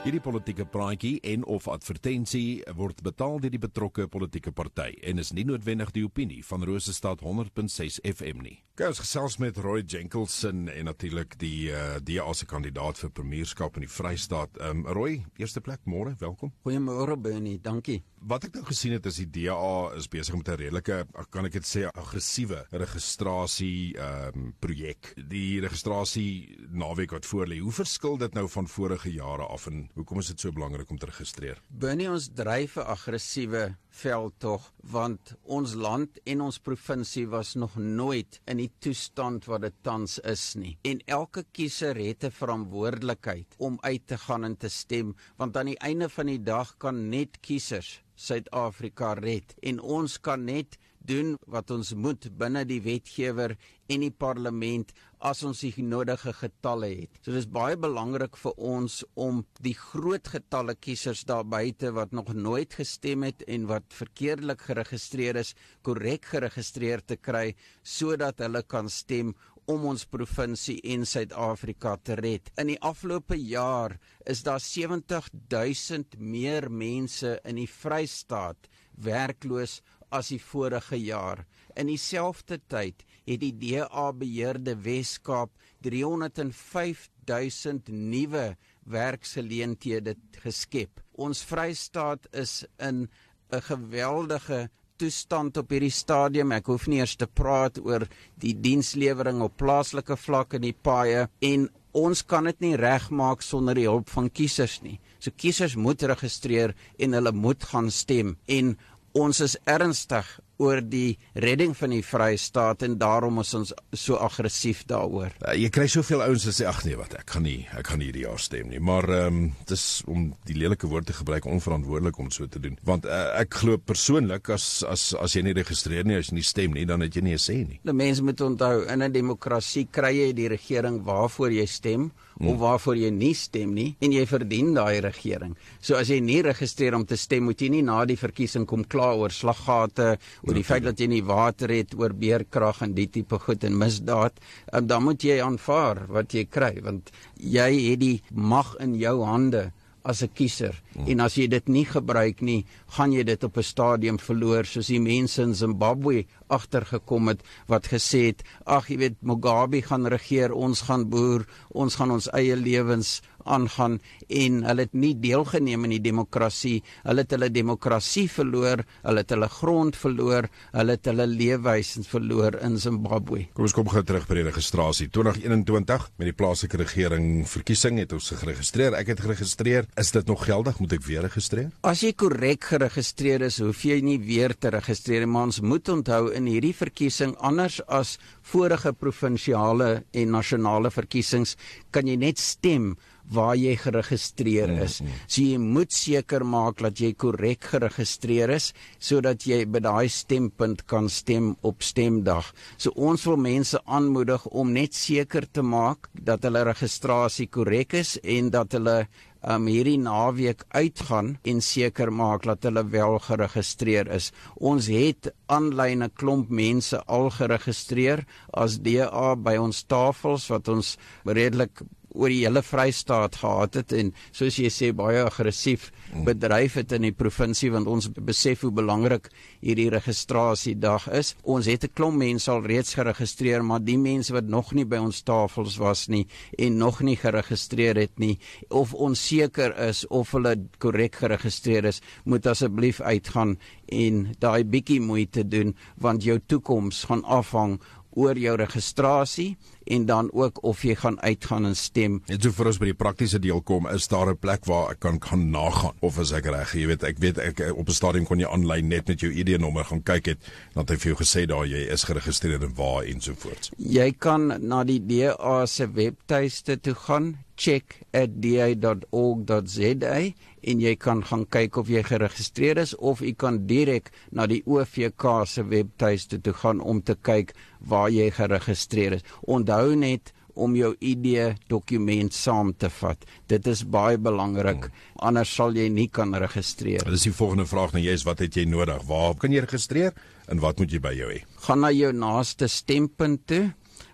Hierdie politieke praatjie en of advertensie word betaal deur die betrokke politieke party en is nie noodwendig die opinie van Rosestad 100.6 FM nie. Ons gesels met Roy Jenkinson en natuurlik die uh, DA se kandidaat vir premierskap in die Vrystaat. Um Roy, eerste plek môre, welkom. Goeiemôre Bernie, dankie. Wat ek nou gesien het is die DA is besig met 'n redelike kan ek dit sê aggressiewe registrasie ehm um, projek. Die registrasie naweek wat voor lê. Hoe verskil dit nou van vorige jare af en hoekom is dit so belangrik om te registreer? Binne ons dryf 'n aggressiewe veldtog want ons land en ons provinsie was nog nooit in die toestand wat dit tans is nie. En elke kiezer het 'n verantwoordelikheid om uit te gaan en te stem want aan die einde van die dag kan net kiesers Suid-Afrika red en ons kan net doen wat ons moet binne die wetgewer en die parlement as ons die nodige getalle het. So dis baie belangrik vir ons om die groot getalle kiesers daar buite wat nog nooit gestem het en wat verkeerdelik geregistreer is, korrek geregistreer te kry sodat hulle kan stem om ons provinsie en Suid-Afrika te red. In die afgelope jaar is daar 70 000 meer mense in die Vrystaat werkloos as die vorige jaar. In dieselfde tyd het die DA beheerde Wes-Kaap 305 000 nuwe werksgeleenthede geskep. Ons Vrystaat is in 'n geweldige toestand op hierdie stadium. Ek hoef nie eers te praat oor die dienslewering op plaaslike vlak in die paaie en ons kan dit nie regmaak sonder die hulp van kiesers nie. So kiesers moet registreer en hulle moet gaan stem en ons is ernstig oor die redding van die Vrystaat en daarom is ons so aggressief daaroor. Uh, jy kry soveel ouens wat sê ag nee wat ek gaan nie ek gaan hierdie jaar stem nie. Maar ehm um, dis om die lelike woord te gebruik onverantwoordelik om so te doen. Want uh, ek glo persoonlik as as as jy nie registreer nie, as jy nie stem nie, dan het jy nie 'n sê nie. Die mense moet onthou in 'n demokrasie kry jy die regering waarvoor jy stem hmm. of waarvoor jy nie stem nie en jy verdien daai regering. So as jy nie registreer om te stem, moet jy nie na die verkiesing kom kla oor slaggate oor die feit dat jy nie water het oor beerkrag en die tipe goed en misdaad, um, dan moet jy aanvaar wat jy kry want jy het die mag in jou hande as 'n kiezer mm. en as jy dit nie gebruik nie, gaan jy dit op 'n stadium verloor soos die mense in Zimbabwe agtergekom het wat gesê het ag jy weet Mugabe gaan regeer, ons gaan boer, ons gaan ons eie lewens aangaan en hulle het nie deelgeneem in die demokrasie. Hulle het hulle demokrasie verloor, hulle het hulle grond verloor, hulle het hulle leefwyse verloor in Zimbabwe. Kom ons kom gou terug by die registrasie. 2021 met die plaaslike regering verkiesing het ons geregistreer. Ek het geregistreer. Is dit nog geldig? Moet ek weer registreer? As jy korrek geregistreer is, hoef jy nie weer te registreer nie. Maar ons moet onthou in hierdie verkiesing anders as vorige provinsiale en nasionale verkiesings kan jy net stem waar jy geregistreer is. Mm, mm. So jy moet seker maak dat jy korrek geregistreer is sodat jy by daai stempunt kan stem op stemdag. So ons wil mense aanmoedig om net seker te maak dat hulle registrasie korrek is en dat hulle um hierdie naweek uitgaan en seker maak dat hulle wel geregistreer is. Ons het aanlyn 'n klomp mense al geregistreer as DA by ons tafels wat ons redelik oor die hele Vrystaat gehad het en soos jy sê baie aggressief mm. bedryf het in die provinsie want ons besef hoe belangrik hierdie registrasiedag is. Ons het 'n klomp mense al reeds geregistreer, maar die mense wat nog nie by ons tafels was nie en nog nie geregistreer het nie of onseker is of hulle korrek geregistreer is, moet asseblief uitgaan en daai bietjie moeite doen want jou toekoms gaan afhang oor jou registrasie en dan ook of jy gaan uitgaan en stem. Net so vir ons by die praktiese deel kom, is daar 'n plek waar ek kan kan nagaan of is ek reg? Jy weet, ek weet ek op 'n stadium kon jy aanlyn net met jou ID-nommer gaan kyk het, dan het hy vir jou gesê daar jy is geregistreer en waar ensovoorts. Jy kan na die DA se webtuiste toe gaan check@da.org.za en jy kan gaan kyk of jy geregistreer is of jy kan direk na die OVK se webtuiste toe gaan om te kyk waar jy geregistreer is. Onthou net om jou ID dokument saam te vat. Dit is baie belangrik. Hmm. Anders sal jy nie kan registreer. Dit is die volgende vraag nou jy is wat het jy nodig? Waar kan jy registreer en wat moet jy by jou hê? Gaan na jou naaste stempunt toe.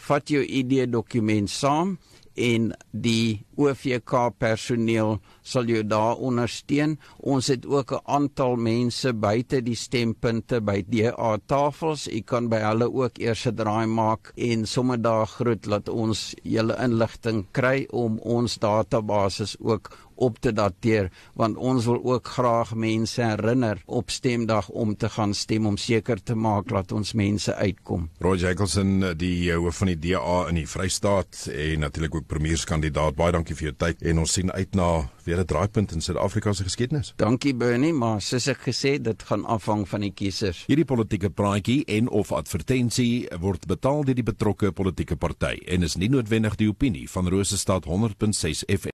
Vat jou ID dokument saam en die OVK personeel sal jou daar ondersteun. Ons het ook 'n aantal mense buite die stempunte by DA tafels. U kan by hulle ook eers 'n draai maak en sommer daar groet laat ons julle inligting kry om ons database ook op te dateer want ons wil ook graag mense herinner op stemdag om te gaan stem om seker te maak dat ons mense uitkom. Roy Jackelson die hoof van die DA in die Vrystaat en natuurlik ook premierskandidaat. Baie dankie vir jou tyd en ons sien uit na weer 'n draaipunt in Suid-Afrika se geskiedenis. Dankie Bernie, maar soos ek gesê het, dit gaan afhang van die kiesers. Hierdie politieke praatjie en of advertensie word betaal deur die betrokke politieke party en is nie noodwendig die opinie van Rosestad 100.6 FM.